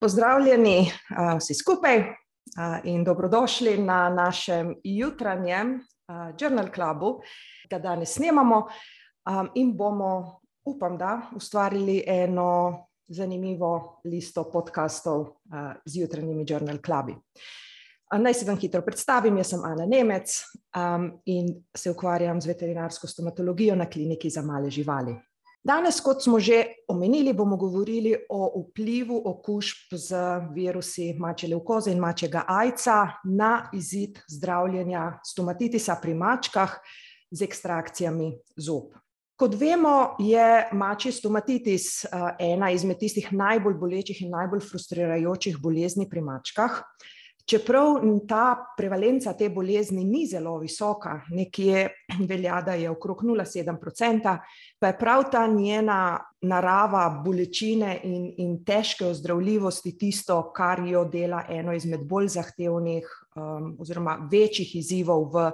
Pozdravljeni vsi skupaj in dobrodošli na našem jutranjem Journal Clubu, ki ga danes snemamo in bomo, upam, da ustvarili eno zanimivo listo podkastov z jutranjimi Journal Clubi. Naj se vam hitro predstavim, jaz sem Ana Nemec in se ukvarjam z veterinarsko stomatologijo na kliniki za male živali. Danes, kot smo že omenili, bomo govorili o vplivu okužb z virusi mačje levkoze in mačjega ajca na izid zdravljenja stomatitisa pri mačkah z ekstrakcijami zob. Kot vemo, je mačji stomatitis ena izmed tistih najbolj bolečih in najbolj frustrirajočih bolezni pri mačkah. Čeprav ta prevalenca te bolezni ni zelo visoka, nekje velja, da je okrog nula sedem procenta, pa je prav ta njena narava bolečine in, in težke ozdravljivosti tisto, kar jo dela eno izmed bolj zahtevnih um, oziroma večjih izzivov v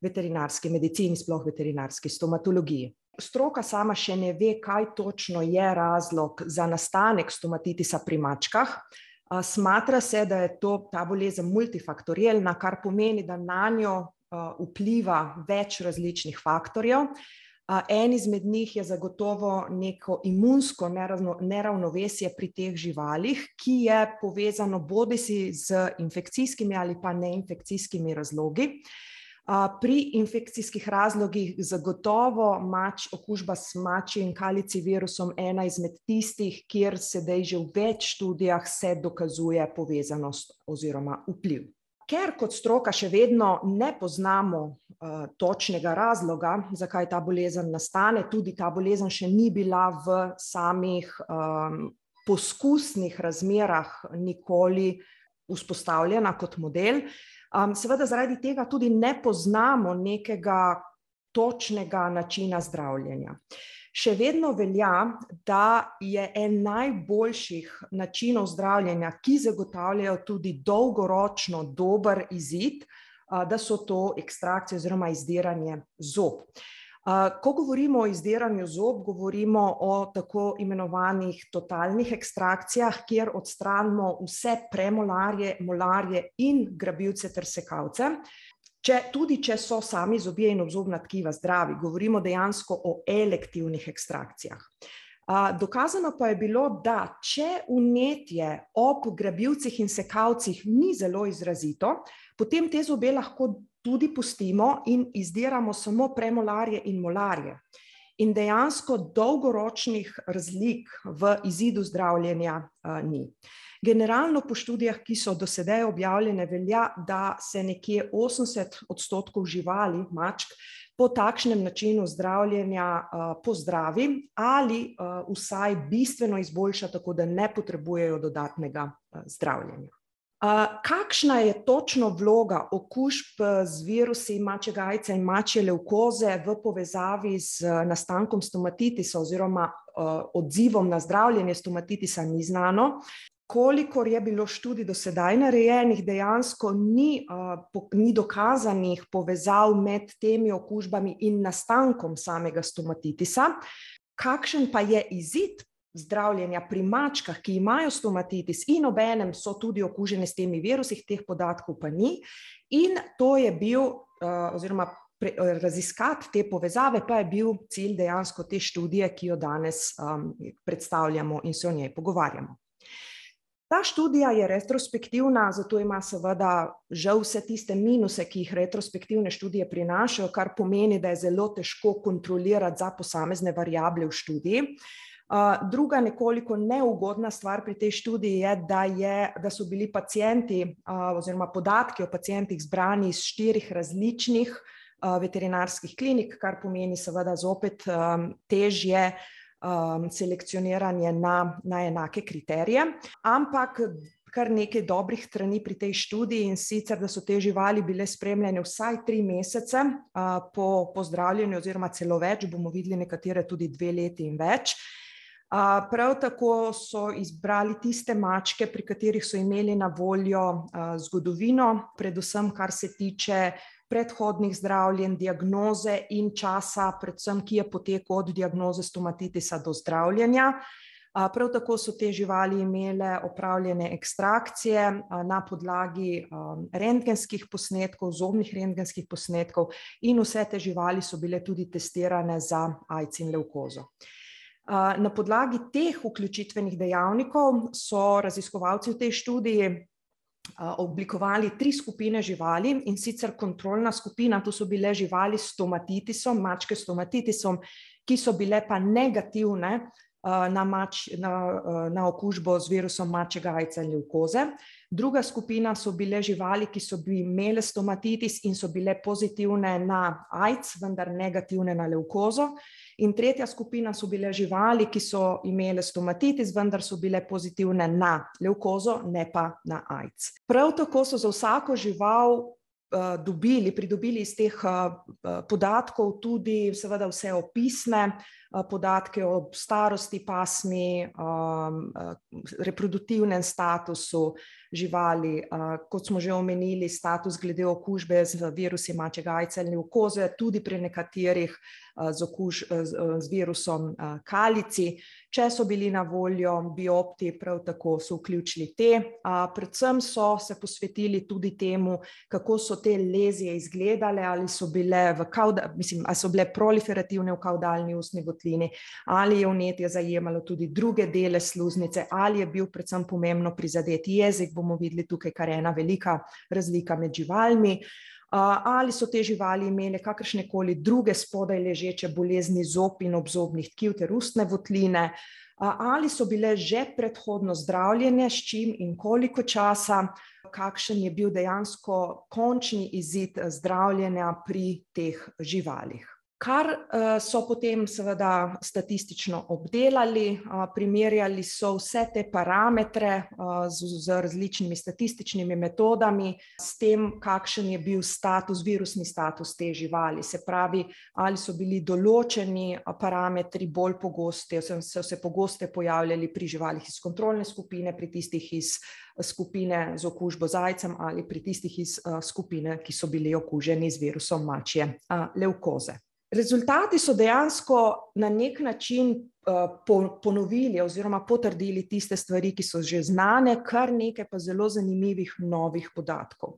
veterinarski medicini, sploh veterinarski stomatologiji. Stroka sama še ne ve, kaj točno je razlog za nastanek stomatitisa pri mačkah. Smatra se, da je to, ta bolezen multifaktorialna, kar pomeni, da na njo vpliva več različnih faktorjev. En izmed njih je zagotovo neko imunsko neravnovesje pri teh živalih, ki je povezano bodisi z infekcijskimi ali pa neinfekcijskimi razlogi. Pri infekcijskih razlogih zagotovo mač, okužba s mačjim kalici virusom ena izmed tistih, kjer sedaj že v več študijah se dokazuje povezanost oziroma vpliv. Ker kot stroka še vedno ne poznamo uh, točnega razloga, zakaj ta bolezen nastane, tudi ta bolezen še ni bila v samih um, poskusnih razmerah nikoli vzpostavljena kot model, uh, seveda zaradi tega tudi ne poznamo nekega točnega načina zdravljenja. Še vedno velja, da je en najboljših načinov zdravljenja, ki zagotavljajo tudi dolgoročno dober izid, da so to ekstrakcije oziroma izdiranje zob. Ko govorimo o izdiranju zob, govorimo o tako imenovanih totalnih ekstrakcijah, kjer odstranimo vse premolarje, molarje in grabilce ter sekavce. Če, tudi če so sami zobje in obzobna tkiva zdravi, govorimo dejansko o elektivnih ekstrakcijah. Dokazano pa je bilo, da če vnetje ob grabilcih in sekavcih ni zelo izrazito, potem te zobe lahko tudi pustimo in izdiramo samo premolarje in molarje. In dejansko dolgoročnih razlik v izidu zdravljenja uh, ni. Generalno po študijah, ki so do sedaj objavljene, velja, da se nekje 80 odstotkov živali, mačk, po takšnem načinu zdravljenja uh, pozdravi ali uh, vsaj bistveno izboljša, tako da ne potrebujejo dodatnega uh, zdravljenja. Kakšna je točno vloga okužb z virusi mačjega ajca in mačje levkoze v povezavi z nastankom stomatitisa oziroma odzivom na zdravljenje stomatitisa, ni znano. Kolikor je bilo študij do sedaj narejenih, dejansko ni, ni dokazanih povezav med temi okužbami in nastankom samega stomatitisa. Kakšen pa je izid zdravljenja pri mačkah, ki imajo stomatitis in obenem so tudi okužene s temi virusi, teh podatkov pa ni. In to je bil, uh, oziroma pre, raziskati te povezave, pa je bil cilj dejansko te študije, ki jo danes um, predstavljamo in se o njej pogovarjamo. Ta študija je retrospektivna, zato ima seveda žal vse tiste minuse, ki jih retrospektivne študije prinašajo, kar pomeni, da je zelo težko kontrolirati za posamezne variable v študiji. Uh, druga nekoliko neugodna stvar pri tej študiji je, da, je, da so bili pacijenti oziroma podatki o pacijentih zbrani iz štirih različnih veterinarskih klinik, kar pomeni seveda zopet težje selekcioniranje na, na enake kriterije. Ampak kar nekaj dobrih strani pri tej študiji in sicer, da so te živali bile spremljene vsaj tri mesece po pozdravljanju oziroma celo več, bomo videli nekatere tudi dve leti in več. Prav tako so izbrali tiste mačke, pri katerih so imeli na voljo zgodovino, predvsem kar se tiče predhodnih zdravljenj, diagnoze in časa, predvsem ki je potekel od diagnoze stomatitisa do zdravljenja. Prav tako so te živali imele opravljene ekstrakcije na podlagi rentgenskih posnetkov, zobnih rentgenskih posnetkov, in vse te živali so bile tudi testirane za AIDS in leukozo. Na podlagi teh vključitvenih dejavnikov so raziskovalci v tej študiji oblikovali tri skupine živali, in sicer kontrolna skupina, to so bile živali s stomatitisom, mačke s stomatitisom, ki so bile pa negativne na na, na okužbo z virusom mačjega aidsa in levkoze. Druga skupina so bile živali, ki so imele stomatitis in so bile pozitivne na aids, vendar negativne na levkozo. In tretja skupina so bile živali, ki so imele stomatitis, vendar so bile pozitivne na levkozo, ne pa na aids. Prav tako so za vsako žival dobili, pridobili iz teh podatkov tudi seveda vse opisne podatke o starosti pasmi, reproduktivnem statusu živali, kot smo že omenili, status glede okužbe z virusi mačjega aidsa in levkoze, tudi pri nekaterih z z virusom kalici. Če so bili na voljo biopti, prav tako so vključili te, predvsem so se posvetili tudi temu, kako so te lezije izgledale, ali so bile v mislim, a so bile proliferativne v kavdalni ustni votlini ali je vnetje zajemalo tudi druge dele sluznice ali je bil predvsem pomembno prizadet jezik, bomo videli tukaj kar ena velika razlika med živalmi. ali so te živali imele kakršnekoli druge spodaj ležeče bolezni zob in obzobnih tkiv ter ustne votline, ali so bile že predhodno zdravljene, s čim in koliko časa, kakšen je bil dejansko končni izid zdravljenja pri teh živalih. Kar so potem seveda statistično obdelali, primerjali so vse te parametre z različnimi statističnimi metodami s tem, kakšen je bil status, virusni status te živali, se pravi, ali so bili določeni parametri bolj pogosti, so se pogosteje pojavljali pri živalih iz kontrolne skupine, pri tistih iz skupine z okužbo z aidsom ali pri tistih iz skupine, ki so bili okuženi z virusom mačje levkoze. Rezultati so dejansko na neki način ponovili oziroma potrdili tiste stvari, ki so že znane, kar nekaj pa zelo zanimivih novih podatkov.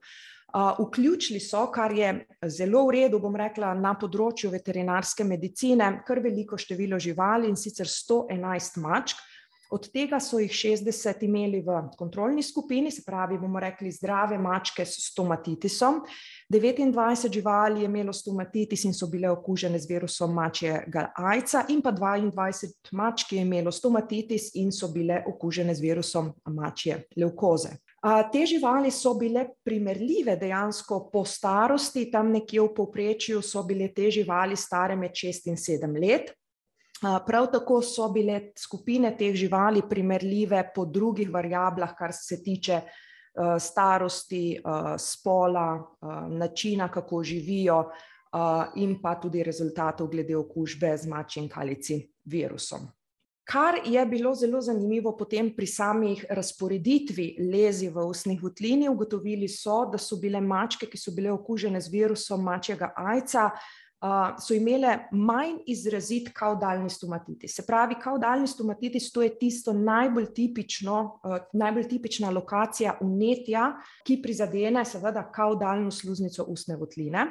vključili so, kar je zelo v redu, bom rekla, na področju veterinarske medicine, kar veliko število živali, in sicer sto enajst mačk, od tega so jih šestdeset imeli v kontrolni skupini, se pravi, bomo rekli, zdrave mačke s stomatitisom, devetindvajset živali je imelo stomatitis in so bile okužene z virusom mačjega aidsa in pa dvaindvajset mačk je imelo stomatitis in so bile okužene z virusom mačje levkoze. te živali so bile primerljive dejansko po starosti, tam nekje v povprečju so bile te živali stare med šest in sedem let. prav tako so bile skupine teh živali primerljive po drugih variablah, kar se tiče starosti, spola, načina, kako živijo, in pa tudi rezultatov glede okužbe z mačjim kalici virusom. Kar je bilo zelo zanimivo potem pri sami razporeditvi lezij v ustni votlini, ugotovili so, da so bile mačke, ki so bile okužene z virusom mačjega aidsa, so imele manj izrazit kavdalni stomatitis, se pravi, kavdalni stomatitis, to je tisto najbolj tipično, najbolj tipična lokacija vnetja, ki prizadene seveda kavdalno sluznico ustne votline.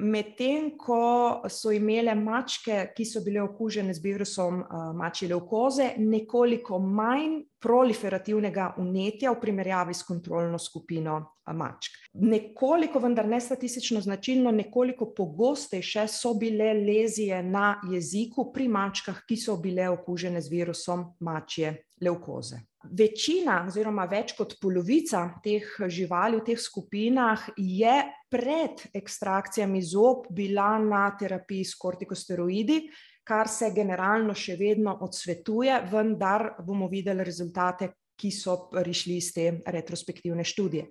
Medtem ko so imele mačke, ki so bile okužene z virusom mačje levkoze, nekoliko manj proliferativnega vnetja v primerjavi s kontrolno skupino mačk. Nekoliko, vendar ne statistično značilno, nekoliko pogostejše so bile lezije na jeziku pri mačkah, ki so bile okužene z virusom mačje levkoze. Večina oziroma več kot polovica teh živali v teh skupinah je pred ekstrakcijami zob bila na terapiji s kortikosteroidi, kar se generalno še vedno odsvetuje, vendar bomo videli rezultate, ki so prišli iz te retrospektivne študije.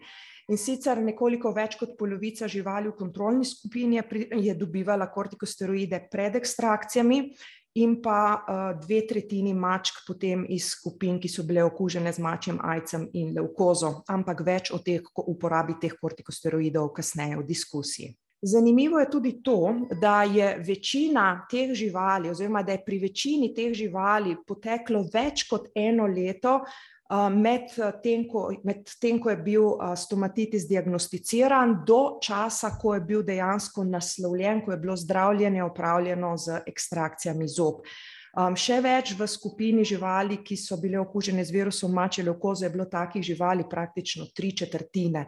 In sicer nekoliko več kot polovica živali v kontrolni skupini je je dobivala kortikosteroide pred ekstrakcijami in pa dve tretjini mačk potem iz skupin, ki so bile okužene z mačjim aidsom in levkozo, ampak več o teh, uporabi teh kortikosteroidov kasneje v diskusiji. Zanimivo je tudi to, da je večina teh živali, oziroma da je pri večini teh živali poteklo več kot eno leto, med tem, ko, med tem, ko je bil stomatitis diagnosticiran, do časa, ko je bil dejansko naslovljen, ko je bilo zdravljenje opravljeno z ekstrakcijami zob. še več v skupini živali, ki so bile okužene z virusom mačje levkoze, je bilo takih živali praktično tri četrtine.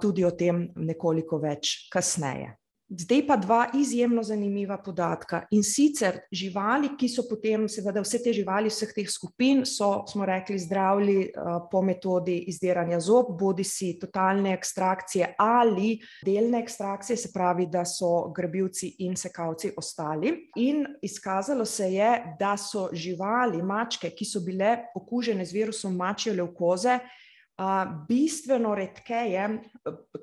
tudi o tem nekoliko več kasneje. Zdaj pa dva izjemno zanimiva podatka, in sicer živali, ki so potem, seveda vse te živali vseh teh skupin so, smo rekli, zdravili po metodi izdiranja zob, bodisi totalne ekstrakcije ali delne ekstrakcije, se pravi, da so grebilci in sekalci ostali. In izkazalo se je, da so živali, mačke, ki so bile okužene z virusom mačje levkoze, bistveno redkeje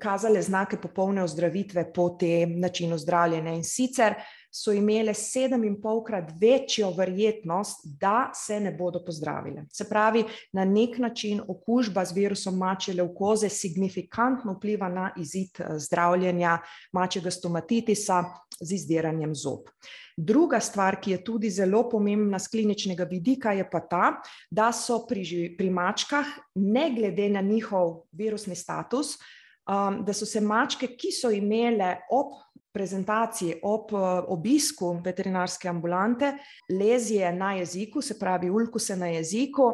kazale znake popolne ozdravitve po tem načinu zdravljenja, in sicer so imele sedeminofolkrat večjo verjetnost, da se ne bodo pozdravile. Se pravi, na neki način okužba z virusom mačje levkoze signifikantno vpliva na izid zdravljenja mačjega stomatitisa z izdiranjem zob. Druga stvar, ki je tudi zelo pomembna s kliničnega vidika, je pa ta, da so pri pri mačkah ne glede na njihov virusni status, da so se mačke, ki so imele ob prezentaciji, ob obisku veterinarske ambulante lezije na jeziku, se pravi ulkuse na jeziku,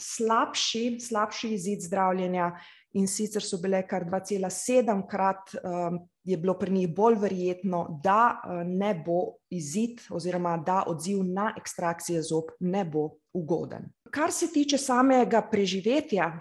slabši, slabši izid zdravljenja, in sicer so bile kar dvacelasedemkrat, je bilo pri njih bolj verjetno, da ne bo izid oziroma da odziv na ekstrakcije zob ne bo ugoden. Kar se tiče samega preživetja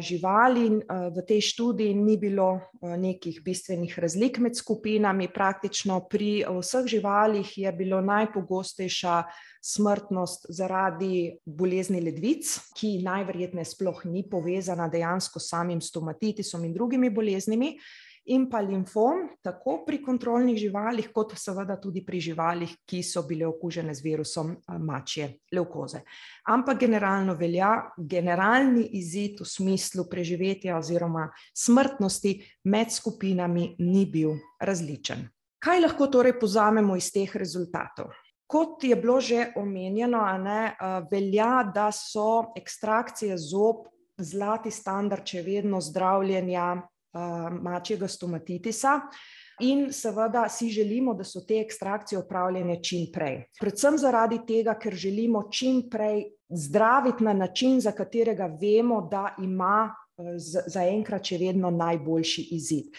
živali, v tej študiji ni bilo nekih bistvenih razlik med skupinami, praktično pri vseh živalih je bilo najpogostejša smrtnost zaradi bolezni ledvic, ki najverjetneje sploh ni povezana dejansko s samim stomatitisom in drugimi boleznimi, in pa limfom, tako pri kontrolnih živalih kot seveda tudi pri živalih, ki so bile okužene z virusom mačje levkoze. Ampak generalno velja, generalni izid v smislu preživetja oziroma smrtnosti med skupinami ni bil različen. Kaj lahko torej povzamemo iz teh rezultatov? Kot je bilo že omenjeno, ne, velja, da so ekstrakcije zob zlati standard še vedno zdravljenja mačjega stomatitisa in seveda si želimo, da so te ekstrakcije opravljene čim prej. Predvsem zaradi tega, ker želimo čim prej zdraviti na način, za katerega vemo, da ima zaenkrat še vedno najboljši izid.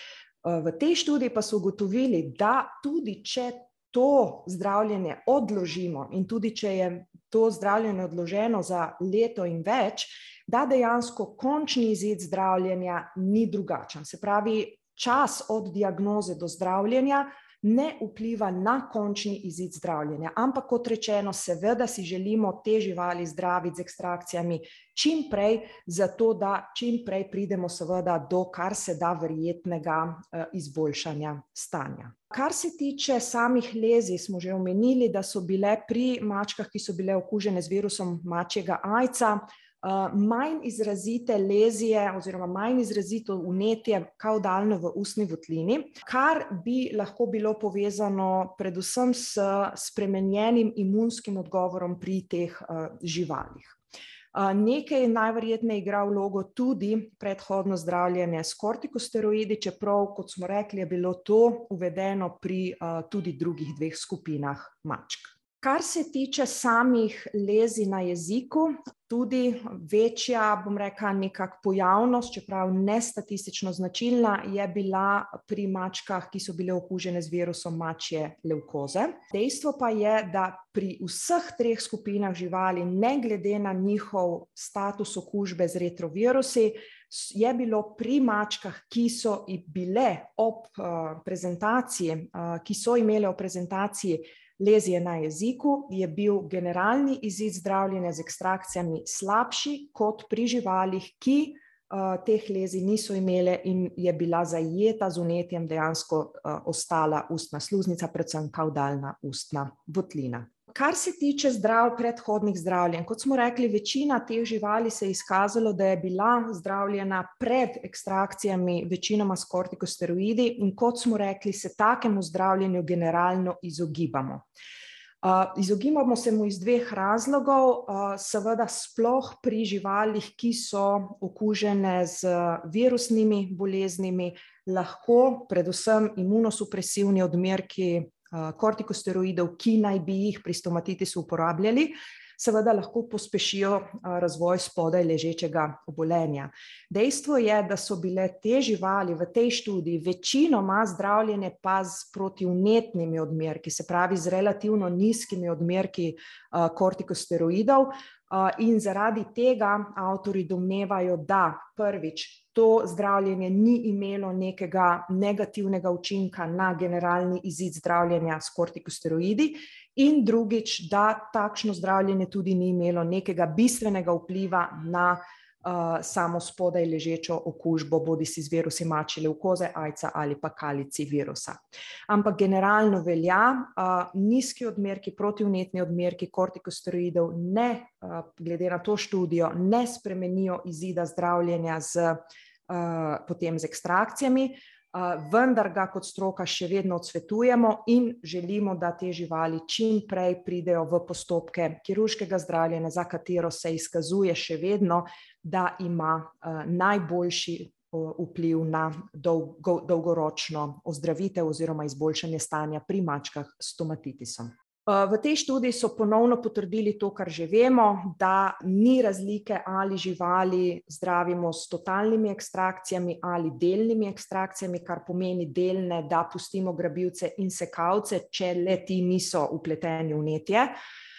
v tej študiji pa so ugotovili, da tudi če to zdravljenje odložimo, in tudi če je to zdravljenje odloženo za leto in več, da dejansko končni izid zdravljenja ni drugačen, se pravi, čas od diagnoze do zdravljenja ne vpliva na končni izid zdravljenja, ampak kot rečeno, seveda si želimo te živali zdraviti z ekstrakcijami čim prej, zato da čim prej pridemo seveda do kar se da verjetnega izboljšanja stanja. Kar se tiče samih lezij, smo že omenili, da so bile pri mačkah, ki so bile okužene z virusom mačjega aidsa, manj izrazite lezije oziroma manj izrazito vnetje kavdalno v ustni votlini, kar bi lahko bilo povezano predvsem s spremenjenim imunskim odgovorom pri teh živalih. nekaj najverjetneje igra vlogo tudi predhodno zdravljenje s kortikosteroidi, čeprav, kot smo rekli, je bilo to uvedeno pri tudi drugih dveh skupinah mačk. Kar se tiče samih lezij na jeziku, tudi večja, bom rekla, nekako pojavnost, čeprav ne statistično značilna, je bila pri mačkah, ki so bile okužene z virusom mačje levkoze. Dejstvo pa je, da pri vseh treh skupinah živali, ne glede na njihov status okužbe z retrovirusi, je bilo pri mačkah, ki so bile ob prezentaciji, ki so imele ob prezentaciji lezije na jeziku, je bil generalni izid zdravljenja z ekstrakcijami slabši kot pri živalih, ki teh lezij niso imele in je bila zajeta z vnetjem dejansko ostala ustna sluznica, predvsem kavdalna ustna votlina. Kar se tiče zdrav, predhodnih zdravljenj, kot smo rekli, večina teh živali se je izkazalo, da je bila zdravljena pred ekstrakcijami, večinoma s kortikosteroidi, in kot smo rekli, se takemu zdravljenju generalno izogibamo. Uh, izogibamo se mu iz dveh razlogov, uh, seveda, sploh pri živalih, ki so okužene z virusnimi boleznimi, lahko predvsem imunosupresivni odmerki kortikosteroidov, ki naj bi jih pri stomatitisu uporabljali, seveda lahko pospešijo razvoj spodaj ležečega obolenja. Dejstvo je, da so bile te živali v tej študiji večinoma zdravljene pa z protivnetnimi odmerki, se pravi z relativno nizkimi odmerki kortikosteroidov, in zaradi tega avtori domnevajo, da prvič to zdravljenje ni imelo nekega negativnega učinka na generalni izid zdravljenja s kortikosteroidi, in drugič, da takšno zdravljenje tudi ni imelo nekega bistvenega vpliva na samo spodaj ležečo okužbo, bodi si z virusi mačile koze, ajca ali pa kalici virusa. Ampak generalno velja, uh, nizki odmerki, protivnetni odmerki kortikosteroidov, ne, uh, glede na to študijo, ne spremenijo izida zdravljenja z uh, potem z ekstrakcijami, vendar ga kot stroka še vedno odsvetujemo in želimo, da te živali čim prej pridejo v postopke kirurškega zdravljenja, za katero se izkazuje še vedno, da ima najboljši vpliv na dolgo, dolgoročno ozdravitev oziroma izboljšanje stanja pri mačkah s stomatitisom. V tej študiji so ponovno potrdili to, kar že vemo, da ni razlike, ali živali zdravimo s totalnimi ekstrakcijami ali delnimi ekstrakcijami, kar pomeni delne, da pustimo grabilce in sekavce, če le ti niso upleteni v netje.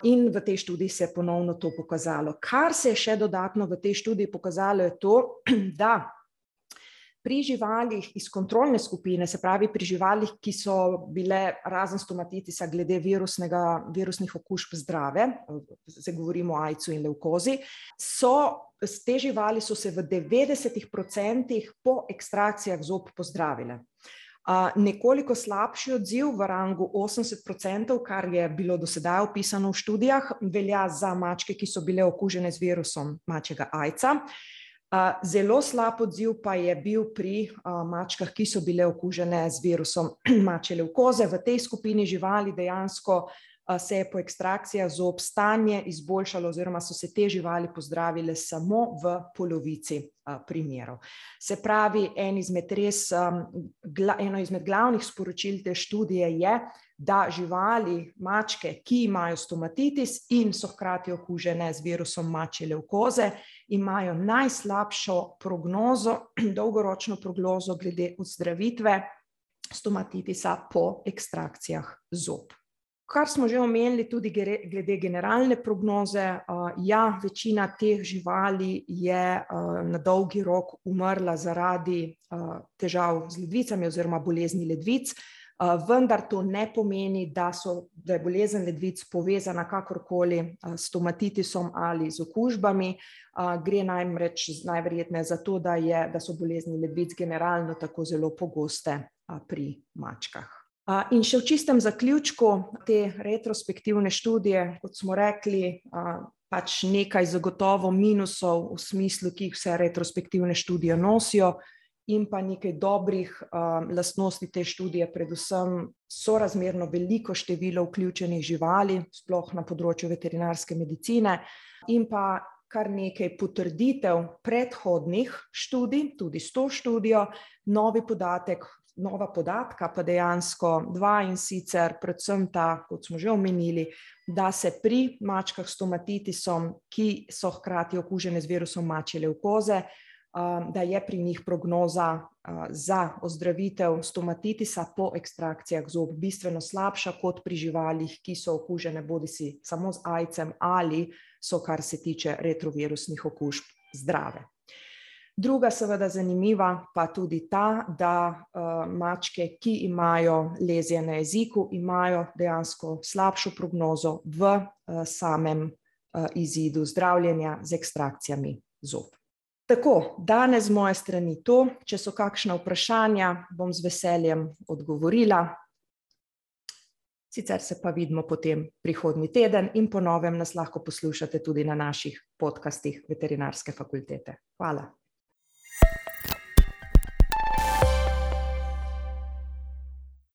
In v tej študiji se je ponovno to pokazalo. Kar se je še dodatno v tej študiji pokazalo, je to, da pri živalih iz kontrolne skupine, se pravi pri živalih, ki so bile razen stomatitisa glede virusnih okužb zdrave, se govorimo o ajcu in leukozi, so te živali so se v 90% po ekstrakcijah zob pozdravile. Uh, nekoliko slabši odziv v rangu 80%, kar je bilo do sedaj opisano v študijah, velja za mačke, ki so bile okužene z virusom mačjega ajca. Uh, Zelo slab odziv pa je bil pri mačkah, ki so bile okužene z virusom mačje leukoze. V tej skupini živali dejansko se je po ekstrakcijah zob stanje izboljšalo, oziroma so se te živali pozdravile samo v polovici primerov. Se pravi, en izmed res, eno izmed glavnih sporočil te študije je, da živali, mačke, ki imajo stomatitis in so hkrati okužene z virusom mačje leukoze, imajo najslabšo prognozo, dolgoročno prognozo glede ozdravitve stomatitisa po ekstrakcijah zob. Kar smo že omenili, tudi glede generalne prognoze, ja, večina teh živali je na dolgi rok umrla zaradi težav z ledvicami oziroma bolezni ledvic, vendar to ne pomeni, da, so, da je bolezen ledvic povezana kakorkoli s stomatitisom ali z okužbami. Gre namreč najverjetneje za to, da, je, da so bolezni ledvic generalno tako zelo pogoste pri mačkah. In še v čistem zaključku te retrospektivne študije, kot smo rekli, pač nekaj zagotovo minusov v smislu, ki jih vse retrospektivne študije nosijo, in pa nekaj dobrih lastnosti te študije, predvsem sorazmerno veliko število vključenih živali, sploh na področju veterinarske medicine, in pa kar nekaj potrditev predhodnih študij, tudi s to študijo, novi podatek. Nova podatka, pa dejansko dva, in sicer, predvsem ta, kot smo že omenili, da se pri mačkah s stomatitisom, ki so hkrati okužene z virusom mačje leukoze, Um, da je pri njih prognoza uh, za ozdravitev stomatitisa po ekstrakcijah zob bistveno slabša kot pri živalih, ki so okužene bodi si samo z ajcem ali so, kar se tiče retrovirusnih okužb, zdrave. Druga, seveda zanimiva, pa tudi ta, da uh, mačke, ki imajo lezije na jeziku, imajo dejansko slabšo prognozo v uh, samem uh, izidu zdravljenja z ekstrakcijami zob. Tako, danes z moje strani to. Če so kakšna vprašanja, bom z veseljem odgovorila. Sicer se pa vidimo potem prihodnji teden in ponovem nas lahko poslušate tudi na naših podkastih veterinarske fakultete. Hvala.